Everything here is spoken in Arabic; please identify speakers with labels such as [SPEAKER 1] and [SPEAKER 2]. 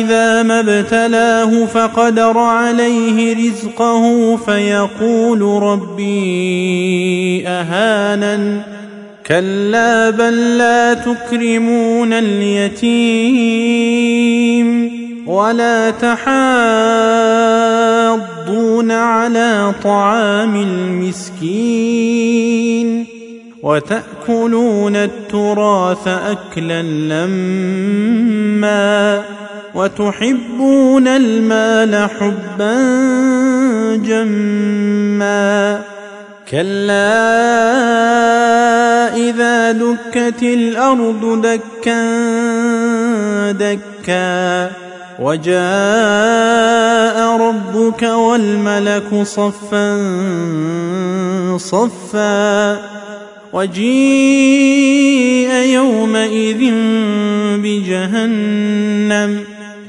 [SPEAKER 1] إذا ما ابتلاه فقدر عليه رزقه فيقول ربي أهانن. كلا بل لا تكرمون اليتيم ولا تحاضون على طعام المسكين وتأكلون التراث أكلا لما وتحبون المال حبا جما كلا إذا دكت الأرض دكا دكا وجاء ربك والملك صفا صفا وجيء يومئذ بجهنم